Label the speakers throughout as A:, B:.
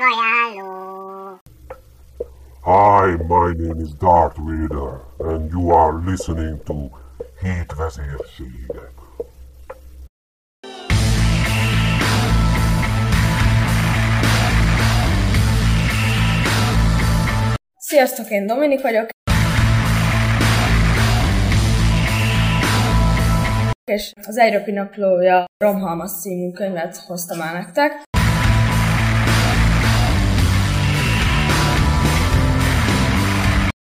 A: könyvajánló.
B: Hi, my name is Darth Vader, and you are listening to Hét vezérségek.
C: Sziasztok, én Dominik vagyok. És az Egyropi naplója Romhalmaz című könyvet hoztam el nektek.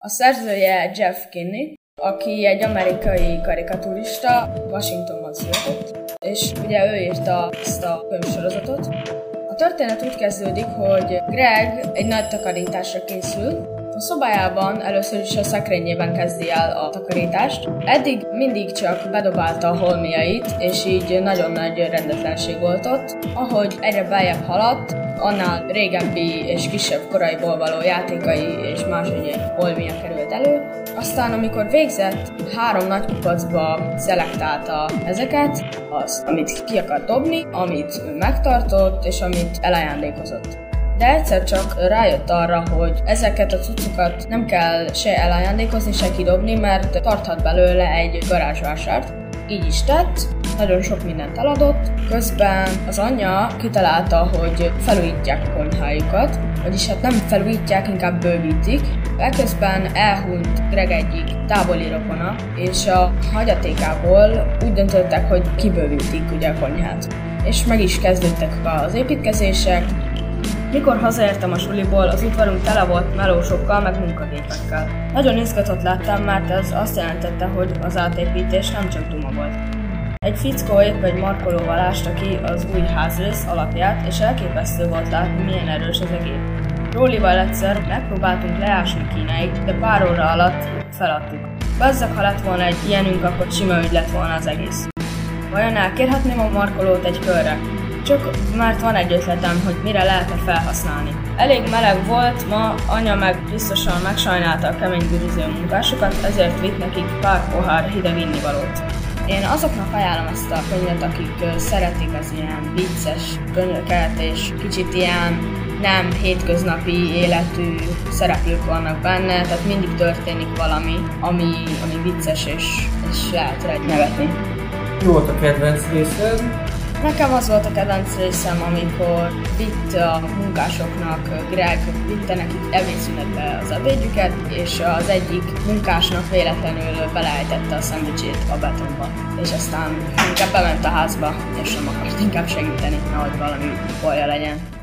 C: A szerzője Jeff Kinney, aki egy amerikai karikaturista, Washingtonban született, és ugye ő írta ezt a könyvsorozatot. A történet úgy kezdődik, hogy Greg egy nagy takarításra készül, a szobájában először is a szekrényében kezdi el a takarítást. Eddig mindig csak bedobálta a holmiait, és így nagyon nagy rendetlenség volt ott. Ahogy egyre beljebb haladt, annál régebbi és kisebb koraiból való játékai és más egy holmia került elő. Aztán, amikor végzett, három nagy kupacba szelektálta ezeket, az, amit ki akar dobni, amit megtartott, és amit elajándékozott. De egyszer csak rájött arra, hogy ezeket a cuccokat nem kell se elajándékozni, se kidobni, mert tarthat belőle egy garázsvásárt. Így is tett, nagyon sok mindent eladott, közben az anyja kitalálta, hogy felújítják a konyhájukat, vagyis hát nem felújítják, inkább bővítik. Ekközben elhunyt Greg egyik távoli rokona, és a hagyatékából úgy döntöttek, hogy kibővítik ugye a konyhát. És meg is kezdődtek az építkezések, mikor hazaértem a suliból, az udvarunk tele volt melósokkal, meg munkagépekkel. Nagyon izgatott lettem, mert ez azt jelentette, hogy az átépítés nem csak duma volt. Egy fickó egy markolóval ásta ki az új házrész alapját, és elképesztő volt látni, milyen erős az egész. Rólival egyszer megpróbáltunk leásni Kínáig, de pár óra alatt feladtuk. Bazzak, ha lett volna egy ilyenünk, akkor sima ügy lett volna az egész. Vajon elkérhetném a markolót egy körre? Csak mert van egy ötletem, hogy mire lehetne felhasználni. Elég meleg volt, ma anya meg biztosan megsajnálta a kemény güriző munkásokat, ezért vitt nekik pár pohár hideg innivalót. Én azoknak ajánlom ezt a könyvet, akik szeretik az ilyen vicces könyveket, és kicsit ilyen nem hétköznapi életű szereplők vannak benne, tehát mindig történik valami, ami, ami vicces, és, és lehet rá nevetni.
D: Mi volt a kedvenc részed?
C: Nekem az volt a kedvenc részem, amikor vitt a munkásoknak, Greg vitte nekik ebédszünetbe az ebédjüket, és az egyik munkásnak véletlenül beleejtette a szendvicsét a betonba. És aztán inkább bement a házba, és nem akart inkább segíteni, nehogy valami baja legyen.